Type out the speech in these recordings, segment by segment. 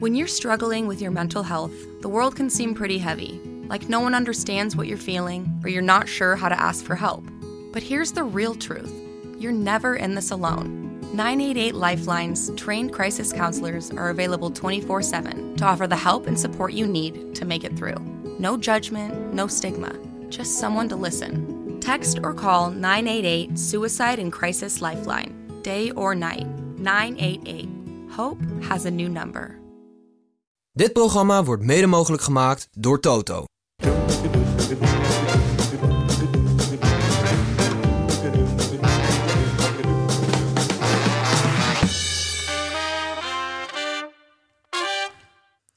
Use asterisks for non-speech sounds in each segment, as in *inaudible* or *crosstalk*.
When you're struggling with your mental health, the world can seem pretty heavy, like no one understands what you're feeling or you're not sure how to ask for help. But here's the real truth. You're never in this alone. 988 Lifelines trained crisis counselors are available 24 7 to offer the help and support you need to make it through. No judgment, no stigma, just someone to listen. Text or call 988 Suicide and Crisis Lifeline, day or night. 988. Hope has a new number. Dit programma wordt mede mogelijk gemaakt door Toto.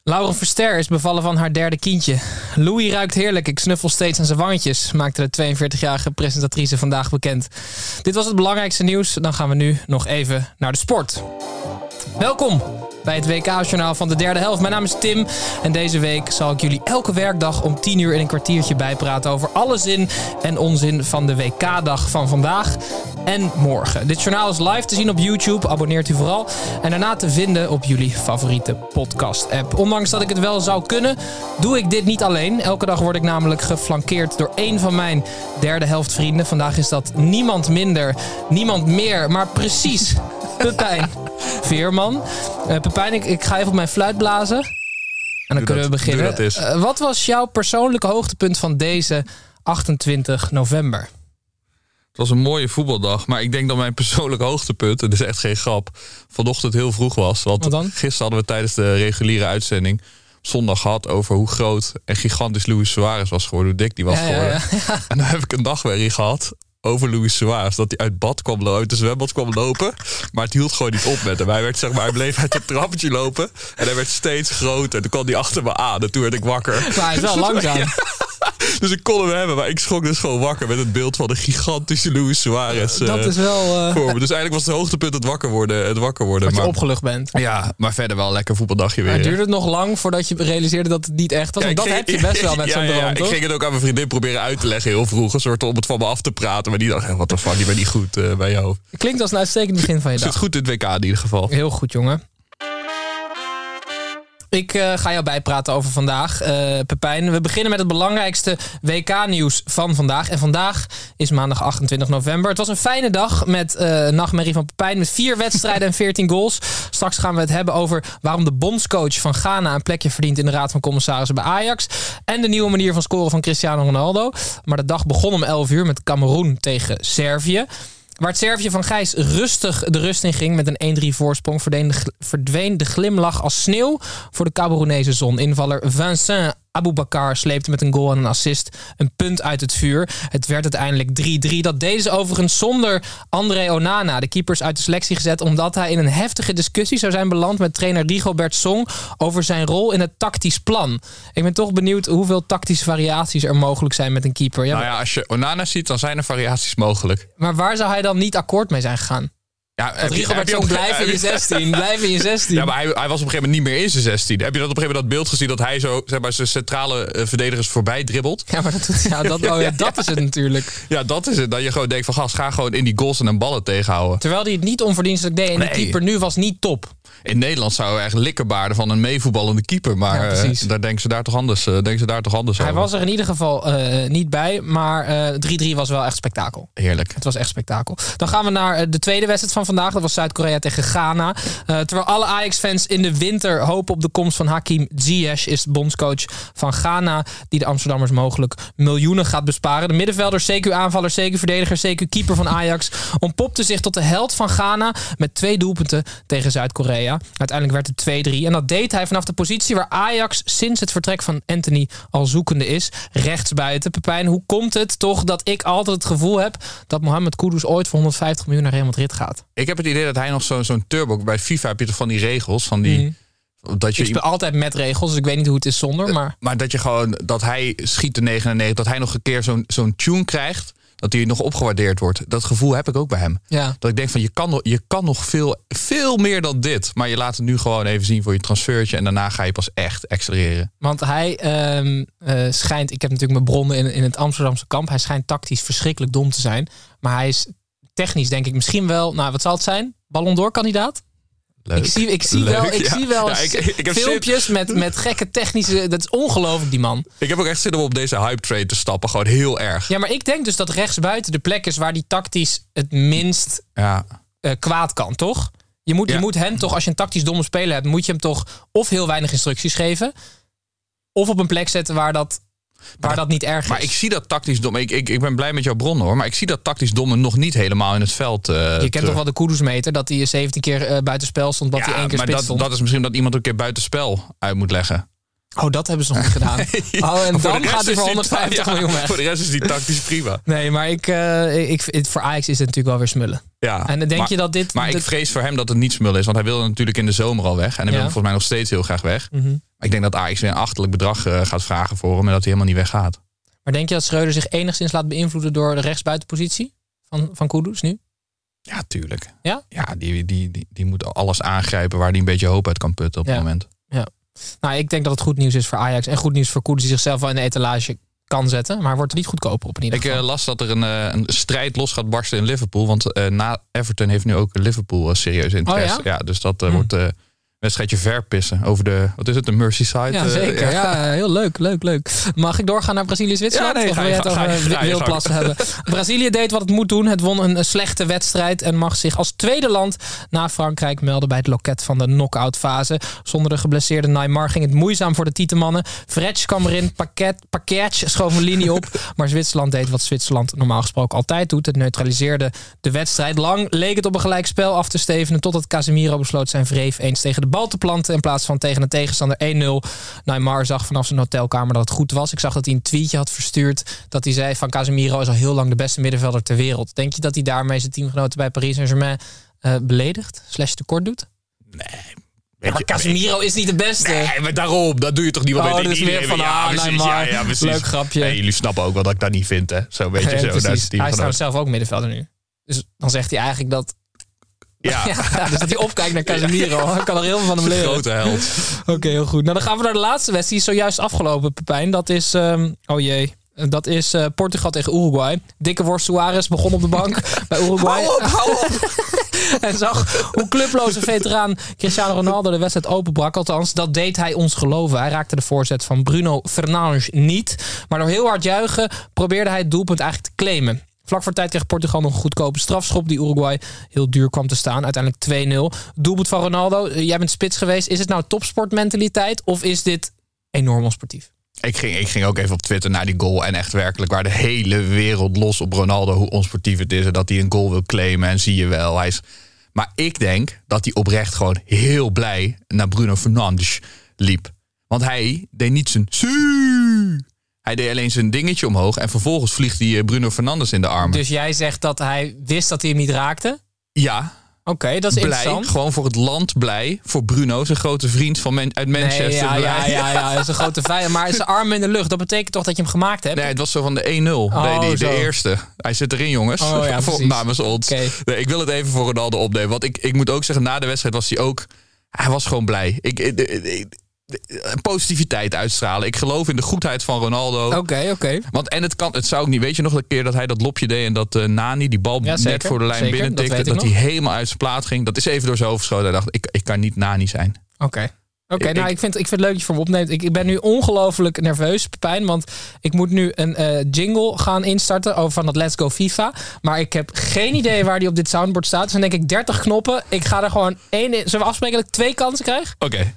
Lauren Verster is bevallen van haar derde kindje. Louis ruikt heerlijk, ik snuffel steeds aan zijn wangetjes, maakte de 42-jarige presentatrice vandaag bekend. Dit was het belangrijkste nieuws, dan gaan we nu nog even naar de sport. Welkom bij het WK-journaal van de derde helft. Mijn naam is Tim en deze week zal ik jullie elke werkdag om 10 uur in een kwartiertje bijpraten over alle zin en onzin van de WK-dag van vandaag en morgen. Dit journaal is live te zien op YouTube, abonneert u vooral. En daarna te vinden op jullie favoriete podcast-app. Ondanks dat ik het wel zou kunnen, doe ik dit niet alleen. Elke dag word ik namelijk geflankeerd door één van mijn derde helft vrienden. Vandaag is dat niemand minder, niemand meer, maar precies *laughs* Pepijn Veerman. Uh, Pepijn, ik, ik ga even op mijn fluit blazen. En dan Doe kunnen dat, we beginnen. Eh, wat was jouw persoonlijke hoogtepunt van deze 28 november? Het was een mooie voetbaldag, maar ik denk dat mijn persoonlijke hoogtepunt, en dit is echt geen grap, vanochtend heel vroeg was. Want gisteren hadden we tijdens de reguliere uitzending zondag gehad over hoe groot en gigantisch Luis Suarez was geworden, hoe dik die was Ja, geworden. ja. En dan heb ik een nachtmerrie gehad over Luis Suarez. Dat hij uit bad kwam lopen, uit de zwembad kwam lopen. Maar het hield gewoon niet op met hem. Hij, werd, zeg maar, hij bleef uit het trappetje lopen. En hij werd steeds groter. Toen kwam hij achter me aan. En toen werd ik wakker. Maar hij is wel *laughs* langzaam. *laughs* Dus ik kon hem hebben. Maar ik schrok dus gewoon wakker met het beeld van de gigantische Luis Suarez. Dat eh, is wel eh, voor me. Dus eigenlijk was het hoogtepunt het wakker worden. Het wakker worden. dat je opgelucht bent. ja, maar verder wel een lekker voetbaldagje weer. Maar duurde het nog lang voordat je realiseerde dat het niet echt was? Ja, Want dat heb je best wel met *laughs* ja, zo'n ja, ja. droom, Ik ging het ook aan mijn vriendin proberen uit te leggen heel vroeg. Een soort om het van me af te praten. Maar die dacht, wat de fuck, die ben niet goed eh, bij jou. Klinkt als een uitstekend begin van je Zit dag. goed in het WK in ieder geval. Heel goed, jongen. Ik eh, ga jou bijpraten over vandaag, eh, Pepijn. We beginnen met het belangrijkste WK-nieuws van vandaag. En vandaag is maandag 28 november. Het was een fijne dag met eh nachtmerrie van Pepijn. Met vier wedstrijden en 14 goals. Straks gaan we het hebben over waarom de bondscoach van Ghana... een plekje verdient in de Raad van Commissarissen bij Ajax. En de nieuwe manier van scoren van Cristiano Ronaldo. Maar de dag begon om 11 uur met Cameroen tegen Servië. Waar het Servië van Gijs rustig de rust in ging met een 1-3 voorsprong, verdween de, glimlach als sneeuw voor de Cameroenese zon. Invaller Vincent Aboubakar sleepte met een goal en een assist een punt uit het vuur. Het werd uiteindelijk 3-3. Dat deden ze overigens zonder André Onana, de keepers uit de selectie gezet, omdat hij in een heftige discussie zou zijn beland met trainer Rigobert Song over zijn rol in het tactisch plan. Ik ben toch benieuwd hoeveel tactische variaties er mogelijk zijn met een keeper. Ja, Nou ja, als je Onana ziet, dan zijn er variaties mogelijk. Maar waar zou hij dan niet akkoord mee zijn gegaan? Ja, Dat je Song op- blijf in je heb je- 16. Blijf in je 16. Ja, maar hij, hij was op een gegeven moment niet meer in zijn 16. Heb je dat op een gegeven moment dat beeld gezien dat hij zo zeg maar, zijn centrale eh, verdedigers voorbij dribbelt? Ja, maar dat, doet, ja, dat, oh *laughs* ja, dat is het natuurlijk. Ja, dat is het. Dat je gewoon denkt van gast, ga gewoon in die goals en ballen tegenhouden. Terwijl hij het niet onverdienstelijk deed. En Nee. keeper nu was niet top. In Nederland zouden we echt likkerbaarden van een meevoetballende keeper. Maar Ja, eh, daar denken ze daar toch anders, eh, denken ze daar toch anders Hij over. was er in ieder geval niet bij. Maar eh, 3-3 was wel echt spektakel. Heerlijk. Het was echt spektakel. Dan gaan we naar de tweede wedstrijd van vandaag. Dat was Zuid-Korea tegen Ghana. Eh, terwijl alle Ajax-fans in de winter hopen op de komst van Hakim Ziyech... is bondscoach van Ghana... die de Amsterdammers mogelijk miljoenen gaat besparen. De middenvelder, CQ-aanvaller, CQ-verdediger, CQ-keeper van Ajax... ontpopte zich tot de held van Ghana... met twee doelpunten tegen Zuid-Korea. Uiteindelijk werd het 2-3. En dat deed hij vanaf de positie waar Ajax... sinds het vertrek van Anthony al zoekende is. Rechtsbuiten. Pepijn, hoe komt het toch dat ik altijd het gevoel heb... dat Mohamed Kudus ooit voor 150 miljoen naar Real Madrid gaat? Ik heb het idee dat hij nog zo- zo'n turbo... Bij FIFA heb je toch van die regels, van die... Dat je Ik speel altijd met regels, dus ik weet niet hoe het is zonder. Maar Maar dat je gewoon, dat hij schiet de 99, dat hij nog een keer zo'n zo'n tune krijgt, dat hij nog opgewaardeerd wordt. Dat gevoel heb ik ook bij hem. ja. Dat ik denk van, je kan nog, je kan nog veel, veel meer dan dit. Maar je laat het nu gewoon even zien voor je transfertje en daarna ga je pas echt accelereren. Want hij ehm, eh, schijnt, ik heb natuurlijk mijn bronnen in, in het Amsterdamse kamp. Hij schijnt tactisch verschrikkelijk dom te zijn. Maar hij is technisch denk ik misschien wel, nou wat zal het zijn? Ballon d'Or kandidaat? Leuk. Ik zie, ik zie Leuk, wel, ik ja. zie wel Ja, ik- ik heb zin- filmpjes met, met gekke technische. Dat is ongelooflijk, die man. Ik heb ook echt zin om op deze hype train te stappen, gewoon heel erg. Ja, maar ik denk dus dat rechtsbuiten de plek is waar die tactisch het minst Ja. eh, kwaad kan, toch? Je moet, je moet hem toch, als je een tactisch domme speler hebt, moet je hem toch of heel weinig instructies geven, of op een plek zetten waar dat, waar dat niet erg is. Maar ik zie dat tactisch dom. Ik, ik, ik ben blij met jouw bronnen hoor. Maar ik zie dat tactisch domme nog niet helemaal in het veld. eh, je kent terug. toch wel de Kudus-meter, dat hij 17 keer eh, buitenspel stond, dat hij één keer maar spits dat, stond. dat is misschien dat iemand een keer buitenspel uit moet leggen. Oh, dat hebben ze nog niet *laughs* gedaan. Oh, en dan gaat hij voor die 150 ta- *laughs* ja, miljoen weg. Voor de rest is die tactisch prima. Nee, maar ik, eh, ik, voor Ajax is het natuurlijk wel weer smullen. Ja. En dan denk maar, je dat dit... Maar ik vrees voor hem dat het niet smul is. Want hij wilde natuurlijk in de zomer al weg. En hij wil volgens mij nog steeds heel graag weg. Mhm. Ik denk dat Ajax weer een achterlijk bedrag eh, gaat vragen voor hem. En dat hij helemaal niet weggaat. Maar denk je dat Schreuder zich enigszins laat beïnvloeden door de rechtsbuitenpositie van, van Kudus nu? Ja, tuurlijk. Ja? Ja, die, die, die, die moet alles aangrijpen waar hij een beetje hoop uit kan putten op Ja. het moment. Nou, ik denk dat het goed nieuws is voor Ajax en goed nieuws voor Kudus die zichzelf wel in de etalage kan zetten. Maar wordt er niet goedkoper op in ieder Ik geval. eh, las dat er een, eh, een strijd los gaat barsten in Liverpool. Want eh, na Everton heeft nu ook Liverpool eh, serieus interesse. Oh ja? dus dat eh, Hm. wordt eh, wedstrijdje verpissen over de, wat is het, de Merseyside? ja, eh, zeker. Ja. heel leuk, leuk, leuk. Mag ik doorgaan naar Brazilië-Zwitserland? Ja, nee, of wil je het over wildplassen hebben? *laughs* Brazilië deed wat het moet doen. Het won een, slechte wedstrijd en mag zich als tweede land na Frankrijk melden bij het loket van de knock-out fase. Zonder de geblesseerde Neymar ging het moeizaam voor de Tietemannen. Fretsch kwam erin, Paquet, Paquet schoof een linie op. *laughs* Maar Zwitserland deed wat Zwitserland normaal gesproken altijd doet. Het neutraliseerde de wedstrijd. Lang leek het op een gelijkspel af te stevenen totdat Casemiro besloot zijn vreef eens tegen de bal te planten in plaats van tegen een tegenstander 1-0. Neymar zag vanaf zijn hotelkamer dat het goed was. Ik zag dat hij een tweetje had verstuurd dat hij zei van Casemiro is al heel lang de beste middenvelder ter wereld. Denk je dat hij daarmee zijn teamgenoten bij Paris Saint-Germain eh, beledigt, slash tekort doet? Weet Maar Casemiro is niet de beste. Nee, maar daarom, dat doe je toch niet wat Oh, iedereen meer van, weet- ah, precies, ja, ja, precies. leuk grapje. Nee, jullie snappen ook wel dat ik dat niet vind, hè? Zo weet je *laughs* Ja, zo. daar Hij is trouwens zelf ook middenvelder nu. Dus dan zegt hij eigenlijk dat... Ja, *laughs* Ja, dus dat hij opkijkt naar Casemiro. *laughs* Hij kan er heel veel van hem leren. grote held. Oké, heel goed. Nou, dan gaan we naar de laatste wedstrijd. Die is zojuist afgelopen, Pepijn. Dat is, ehm, oh jee, dat is eh, Portugal tegen Uruguay. Dikke worst Suarez begon op de bank *laughs* bij Uruguay. Hou op, hou op. en zag hoe clubloze veteraan Cristiano Ronaldo de wedstrijd openbrak. Althans, dat deed hij ons geloven. Hij raakte de voorzet van Bruno Fernandes niet. Maar door heel hard juichen probeerde hij het doelpunt eigenlijk te claimen. Vlak voor tijd kreeg Portugal nog een goedkope strafschop die Uruguay heel duur kwam te staan. Uiteindelijk 2-0. Doelpunt van Ronaldo. Jij bent spits geweest. Is het nou topsportmentaliteit of is dit enorm onsportief? Ik ging, ik ging ook even op Twitter naar die goal. En echt werkelijk waar de hele wereld los op Ronaldo. Hoe onsportief het is. En dat hij een goal wil claimen. En zie je wel. Hij is... Maar ik denk dat hij oprecht gewoon heel blij naar Bruno Fernandes liep. Want hij deed niet zijn... Hij deed alleen zijn dingetje omhoog. En vervolgens vliegt hij eh, Bruno Fernandes in de armen. Dus jij zegt dat hij wist dat hij hem niet raakte? ja, Oké, dat is blij. interessant. Gewoon voor het land blij. Voor Bruno, zijn grote vriend van Man- uit Manchester. Nee, ja, ja, ja, ja, is een grote vijand. Maar zijn *laughs* arm in de lucht, dat betekent toch dat je hem gemaakt hebt? Nee, het was zo van de 1-0. nee, die, de zo. eerste. Hij zit erin, jongens. Oh, ja, *laughs* Voor- namens ons. Nee, ik wil het even voor Ronaldo opnemen. Want ik, ik moet ook zeggen, na de wedstrijd was hij ook... Hij was gewoon blij. Ik- ik- positiviteit uitstralen. Ik geloof in de goedheid van Ronaldo. Oké, oké. Want en het kan, het zou ook niet. Weet je nog een keer dat hij dat lopje deed en dat eh, Nani die bal Ja, net voor de lijn Zeker, binnen dat tikte, ik dat, hij helemaal uit zijn plaat ging. Dat is even door zijn hoofd geschoten. Hij dacht, ik, ik kan niet Nani zijn. Oké. Oké, Ik- nou, ik vind, ik vind het leuk dat je voor me opneemt. Ik, ik ben nu ongelooflijk nerveus, Pepijn. Want ik moet nu een eh, jingle gaan instarten over van dat Let's Go FIFA. Maar ik heb geen idee waar die op dit soundboard staat. Dus dan denk ik 30 knoppen. Ik ga er gewoon één in. Zullen we afspreken dat ik twee kansen krijg? Oké.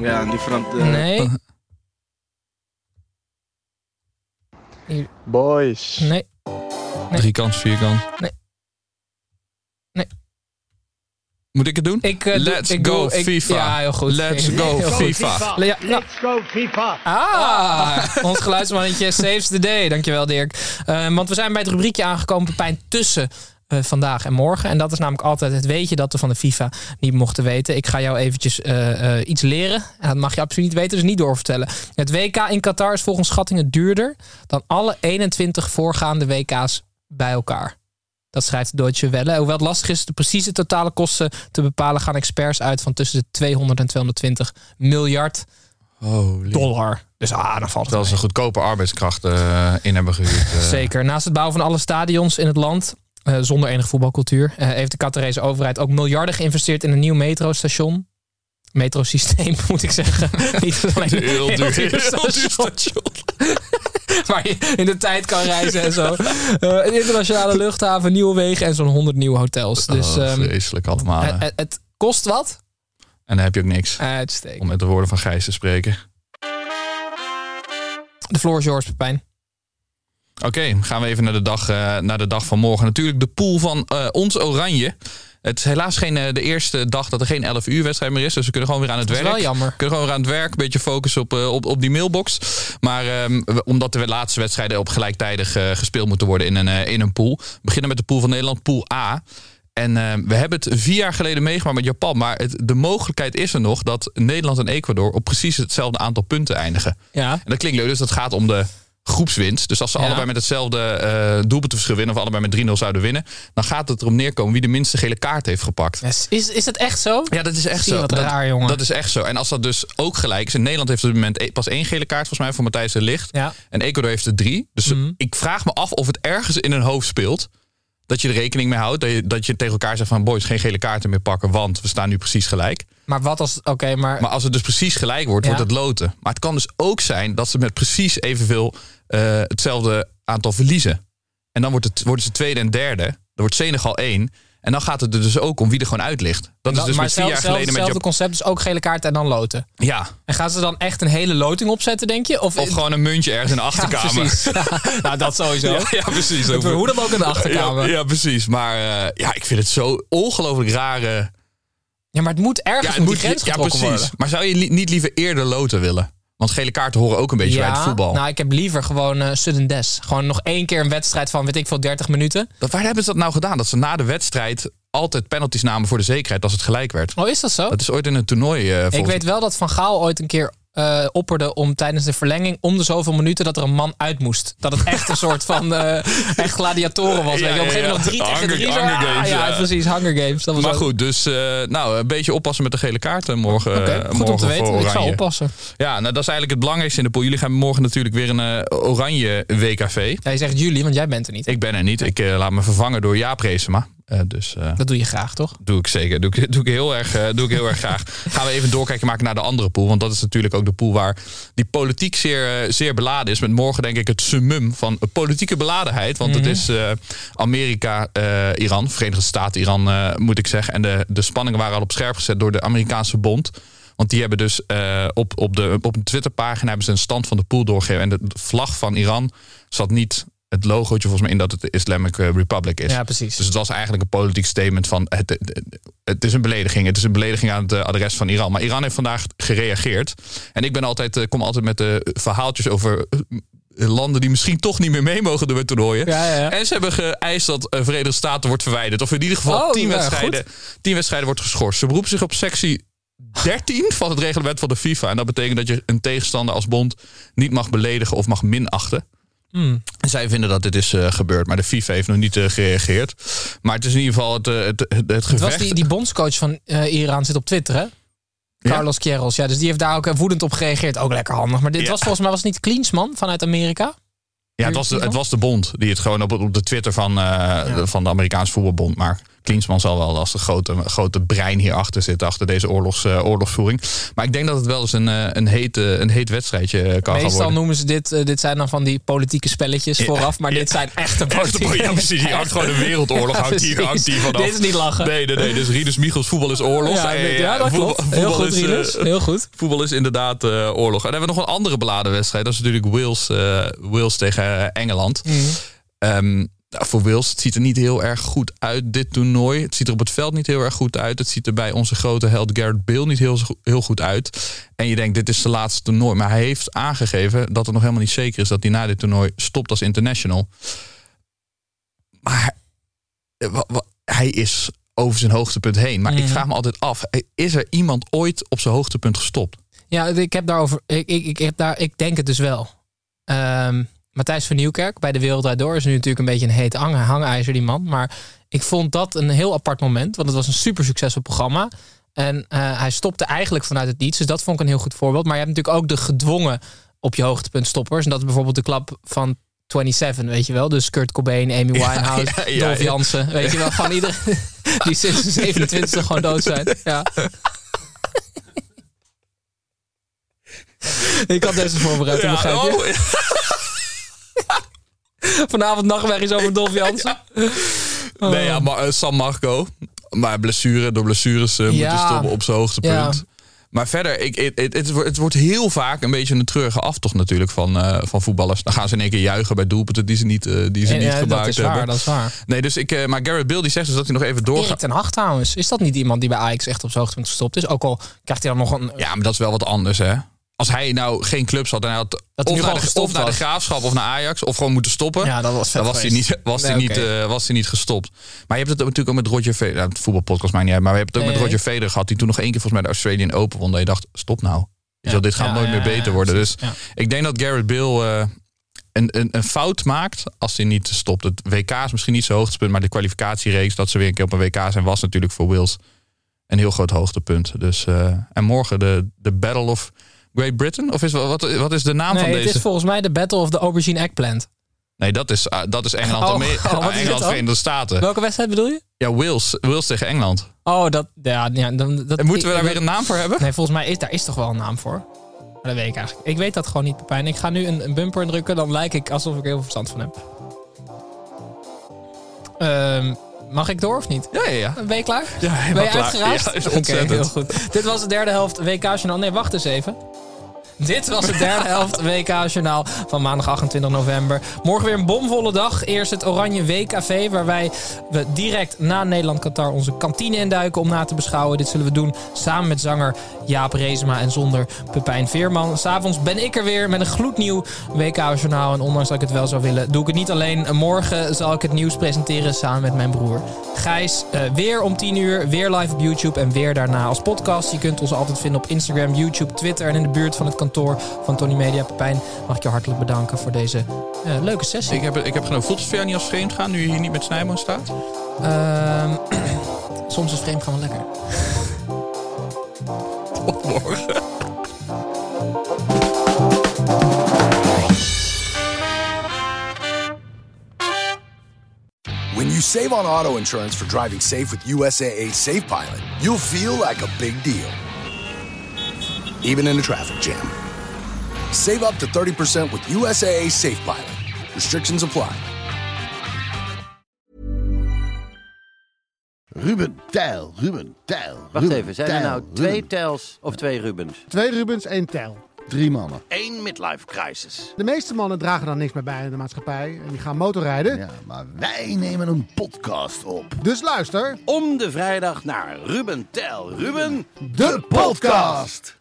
Ja, die Frans. eh, Nee. Boys. Nee. Drie kans, vier kans. Nee. Nee. Moet ik het doen? Ik, eh, doe- Let's ik go doe- ik- FIFA. ja, heel goed. Let's go. FIFA. Ja, ja. Let's go FIFA. Ah, ons geluidsmannetje saves the day. Dankjewel Dirk. Eh, want we zijn bij het rubriekje aangekomen, Pepijn, tussen eh, vandaag en morgen. En dat is namelijk altijd het weetje dat we van de FIFA niet mochten weten. Ik ga jou eventjes eh, eh, iets leren. En dat mag je absoluut niet weten, dus niet doorvertellen. Het WK in Qatar is volgens schattingen duurder dan alle 21 voorgaande WK's bij elkaar. Dat schrijft de Deutsche Welle. Hoewel het lastig is de precieze totale kosten te bepalen, gaan experts uit van tussen de 200 en 220 miljard Holy. dollar. Dus ah, dan valt het ze goedkope arbeidskracht eh, in hebben gehuurd. eh. Zeker. Naast het bouwen van alle stadions in het land, eh, zonder enige voetbalcultuur, eh, heeft de Qatarese overheid ook miljarden geïnvesteerd in een nieuw metrostation. Metrosysteem, *laughs* moet ik zeggen. *laughs* Niet alleen een Heel duur, station, waar je in de tijd kan reizen en zo. Eh, een internationale luchthaven, nieuwe wegen en zo'n 100 nieuwe hotels. Dus oh, ehm, vreselijk allemaal. hè. het, het- het kost wat. en dan heb je ook niks. Uitstekend. Om met de woorden van Gijs te spreken. De floor is yours, Pepijn. Oké, gaan we even naar de, dag, eh, naar de dag van morgen. Natuurlijk de pool van eh, ons Oranje. Het is helaas geen, eh, de eerste dag dat er geen 11 uur wedstrijd meer is. Dus we kunnen gewoon weer aan het Dat is werk. wel jammer. We kunnen gewoon weer aan het werk. Een beetje focussen op, op, op die mailbox. Maar ehm, omdat de laatste wedstrijden op gelijktijdig gespeeld moeten worden in een, in een pool. We beginnen met de pool van Nederland, pool A. En eh, we hebben het vier jaar geleden meegemaakt met Japan. Maar het, de mogelijkheid is er nog dat Nederland en Ecuador op precies hetzelfde aantal punten eindigen. Ja. En dat klinkt leuk, dus dat gaat om de groepswinst. Dus als ze Ja. allebei met hetzelfde doelpuntenverschil winnen... of allebei met 3-0 zouden winnen... dan gaat het erom neerkomen wie de minste gele kaart heeft gepakt. Is, is, is het echt zo? Ja, dat is echt zo. dat, raar, jongen. dat is echt zo. En als dat dus ook gelijk is... in Nederland heeft op dit moment e- pas één gele kaart... volgens mij voor Matthijs de Licht. Ja. En Ecuador heeft er drie. Dus Mhm. ik vraag me af of het ergens in hun hoofd speelt... dat je er rekening mee houdt. Dat je, dat je tegen elkaar zegt van... boys, geen gele kaarten meer pakken... want we staan nu precies gelijk. Maar wat als... Oké, maar... Maar als het dus precies gelijk wordt, Ja. wordt het loten. Maar het kan dus ook zijn dat ze met precies evenveel eh, hetzelfde aantal verliezen. En dan wordt het, worden ze tweede en derde. Dan wordt Senegal één. En dan gaat het er dus ook om wie er gewoon uit ligt. Dat is dus maar met vier jaar geleden met hetzelfde concept, dus ook gele kaart en dan loten. Ja, En gaan ze dan echt een hele loting opzetten, denk je? Of, of gewoon een muntje ergens in de *laughs* Ja, achterkamer. nou, dat sowieso. *laughs* Ja, ja, precies. Dat we hoe dan ook in de achterkamer. Ja, Ja, ja, precies. Maar eh, ja, ik vind het zo ongelooflijk rare... maar het moet ergens Ja, moet die grens ja, precies. worden. Maar zou je li- niet liever eerder loten willen? Want gele kaarten horen ook een beetje bij het voetbal. nou, ik heb liever gewoon eh sudden death. Gewoon nog één keer een wedstrijd van, weet ik veel, 30 minuten. Dat, waar hebben ze dat nou gedaan? Dat ze na de wedstrijd altijd penalties namen voor de zekerheid als het gelijk werd. Oh, is dat zo? Dat is ooit in een toernooi. eh, ik weet wel dat Van Gaal ooit een keer eh, opperde om tijdens de verlenging om de zoveel minuten dat er een man uit moest. Dat het echt een soort van *laughs* eh, echt gladiatoren was. weet je. Op een gegeven moment nog drie tegen drie. Hunger ah, Games, ja, ja. precies. Hunger Games. Dat was Maar ook- goed, dus eh, nou, een beetje oppassen met de gele kaarten morgen. Goed morgen om te weten. Ik zal oppassen. Ja, nou, dat is eigenlijk het belangrijkste in de pool. Jullie gaan morgen natuurlijk weer een oranje WKV. Ja, je zegt jullie, want jij bent er niet. Ik ben er niet. Ik laat me vervangen door Jaap Reesema. Eh, dus eh, Dat doe je graag, toch? doe ik zeker. Doe ik, doe ik, heel, erg, eh, doe ik heel erg graag. Gaan we even doorkijken maken naar de andere pool. Want dat is natuurlijk ook de pool waar die politiek zeer, zeer beladen is. Met morgen denk ik het summum van politieke beladenheid. Want het is eh, Amerika, Iran, Verenigde Staten, Iran moet ik zeggen. En de, de spanningen waren al op scherp gezet door de Amerikaanse bond. Want die hebben dus op, op, de, op een Twitterpagina hebben ze een stand van de pool doorgegeven. En de vlag van Iran zat niet het logootje volgens mij in dat het de Islamic eh, Republic is. Ja, precies. Dus het was eigenlijk een politiek statement van het, het, het is een belediging. Het is een belediging aan het eh, adres van Iran. Maar Iran heeft vandaag gereageerd. En ik ben altijd, eh, kom altijd met de verhaaltjes over landen die misschien toch niet meer mee mogen doen met toernooien. Ja, ja. En ze hebben geëist dat Verenigde Staten wordt verwijderd. Of in ieder geval Oh, tien, ja, wedstrijden, tien wedstrijden wordt geschorst. Ze beroepen zich op sectie 13 van het reglement van de FIFA. En dat betekent dat je een tegenstander als bond niet mag beledigen of mag minachten. Hmm. En zij vinden dat dit is eh, gebeurd, maar de FIFA heeft nog niet eh, gereageerd. Maar het is in ieder geval het, eh, het, het, het gevecht. was die, die bondscoach van Iran zit op Twitter, hè? Carlos Queiroz. Ja, dus die heeft daar ook woedend op gereageerd. Ook lekker handig. Maar dit Ja. was volgens mij was het niet Klinsman vanuit Amerika. ja, het was, de, het was de bond die het gewoon op, op de Twitter van, de, van de Amerikaanse voetbalbond. Maar Klinsman zal wel als de grote, grote brein hierachter zitten, achter deze oorlogs, eh, oorlogsvoering. Maar ik denk dat het wel eens een, eh, een, heet, een heet wedstrijdje eh, kan gaan Meestal worden. noemen ze dit, dit zijn dan van die politieke spelletjes vooraf. Maar dit zijn echte politieke Ja, precies. Hier hangt gewoon een wereldoorlog. Hangt hier, hangt hier vanaf. Dit is niet lachen. Nee, nee, nee. Dus Rinus Michels, voetbal is oorlog. Ja, ja, dat voetbal- klopt. Heel goed, is. Heel goed. Voetbal is inderdaad oorlog. En dan hebben we nog een andere beladen wedstrijd. Dat is natuurlijk Wales, Wales tegen Engeland. Ehm, Nou, voor Wils, het ziet er niet heel erg goed uit, dit toernooi. Het ziet er op het veld niet heel erg goed uit. Het ziet er bij onze grote held Garrett Bale niet heel, heel goed uit. En je denkt, dit is de laatste toernooi. Maar hij heeft aangegeven dat het nog helemaal niet zeker is... dat hij na dit toernooi stopt als international. Maar eh, hij is over zijn hoogtepunt heen. Maar ik vraag me altijd af, eh, is er iemand ooit op zijn hoogtepunt gestopt? Ja, ik heb daarover. Ik, ik, ik, heb daar, ik denk het dus wel. Ehm, Matthijs van Nieuwkerk bij de Wereld Door is nu natuurlijk een beetje een heet hang, hangijzer, die man. Maar ik vond dat een heel apart moment, want het was een super succesvol programma. En eh, hij stopte eigenlijk vanuit het niets. Dus dat vond ik een heel goed voorbeeld. Maar je hebt natuurlijk ook de gedwongen op je hoogtepunt stoppers. En dat is bijvoorbeeld de klap van 27, weet je wel. Dus Kurt Cobain, Amy *laughs* Winehouse, ja, ja, Dolph ja. Jansen. Weet je wel, gewoon iedereen *laughs* die sinds de 27 gewoon dood zijn. Ja. *laughs* Ik had deze voorbereid, ja, begrijp je? oh, *laughs* Vanavond nachtmerries over Dolph *laughs* Jansen. Nee, ja, maar, eh, San Marco. Maar blessure, door blessures Ja. moeten stoppen op zijn hoogtepunt. Ja. Maar verder, ik, het, het, het, wordt- het wordt heel vaak een beetje een treurige aftocht natuurlijk van, eh, van voetballers. Dan gaan ze in één keer juichen bij doelpunten die ze niet, eh, die ze Ja, niet dat is hebben. waar, dat is waar. Nee, dus ik, maar Garrett Bill die zegt dus dat hij nog even Erik doorgaat. ten Hag trouwens. Is dat niet iemand die bij Ajax echt op zijn hoogtepunt gestopt is? Ook al krijgt hij dan nog een... Ja, maar dat is wel wat anders, hè? Als hij nou geen clubs had en hij had hij of, nu naar de, of naar de graafschap of naar Ajax of gewoon moeten stoppen. Ja, dat was dan was hij, niet, was, Nee, hij niet, eh, was hij niet gestopt. Maar je hebt het natuurlijk ook met Roger Federer. Het voetbalpodcast maakt niet uit. Maar we hebben het ook Nee, met. Roger Federer gehad. Die toen nog één keer volgens mij de Australian Open won. Dat je dacht, stop nou. Ja. dit gaat Ja, nooit meer beter worden. Dus ik denk dat Garrett Bill eh, een, een, een fout maakt als hij niet stopt. Het WK is misschien niet zijn hoogtepunt. Maar de kwalificatiereeks dat ze weer een keer op een WK zijn... was natuurlijk voor Wales een heel groot hoogtepunt. Dus, eh, en morgen de, de Battle of Great Britain? Of is, wat, wat is de naam Nee, van het deze? is volgens mij de Battle of the Aubergine Eggplant. Nee, dat is, ah, dat is Engeland, Oh, oh, is het Engeland? Verenigde Staten. Welke wedstrijd bedoel je? Ja, Wales, Wales tegen Engeland. Oh, dat... Ja, ja dan, dat En moeten we daar weer een naam voor hebben? Nee, volgens mij is daar is toch wel een naam voor. Maar dat weet ik eigenlijk. Ik weet dat gewoon niet, Pepijn. Ik ga nu een, een bumper indrukken. Dan lijk ik alsof ik heel veel verstand van heb. Ehm, mag ik door of niet? Ja, ja, ja. Ben je klaar? Ja, ben je klaar. uitgeraasd? Ja, is heel goed. Dit was de derde helft WK-journaal. Nee, wacht eens even. Dit was de derde helft WK-journaal van maandag 28 november. Morgen weer een bomvolle dag. Eerst het Oranje Weekcafé, waarbij we direct na Nederland-Qatar onze kantine induiken om na te beschouwen. Dit zullen we doen samen met zanger Jaap Reesema en zonder Pepijn Veerman. S'avonds ben ik er weer met een gloednieuw WK-journaal. En ondanks dat ik het wel zou willen, doe ik het niet alleen. Morgen zal ik het nieuws presenteren samen met mijn broer Gijs. Eh, weer om 10 uur, weer live op YouTube en weer daarna als podcast. Je kunt ons altijd vinden op Instagram, YouTube, Twitter en in de buurt van het kantoor van Tony Media. Pepijn, mag ik je hartelijk bedanken voor deze eh, leuke sessie. Ik heb, ik heb genoeg. Voelt het voor jou niet als vreemd gaan nu je hier niet met Snijboon staat? Ehm, *clears throat* soms is vreemd gaan wel lekker. *laughs* Tot morgen. When you save on auto insurance for driving safe with USAA Safe Pilot, you'll feel like a big deal, even in a traffic jam. Save up to 30% with USAA Safe Pilot. Restrictions apply. Ruben Tijl, Ruben Tijl. Wacht Ruben even, zijn er Tijl, nou twee. Tels of twee Rubens? Twee Rubens, één tel. Drie mannen. Eén midlife crisis. De meeste mannen dragen dan niks meer bij in de maatschappij en die gaan motorrijden. Ja, maar wij nemen een podcast op. Dus luister, Om de vrijdag naar Ruben Tel Ruben. De podcast!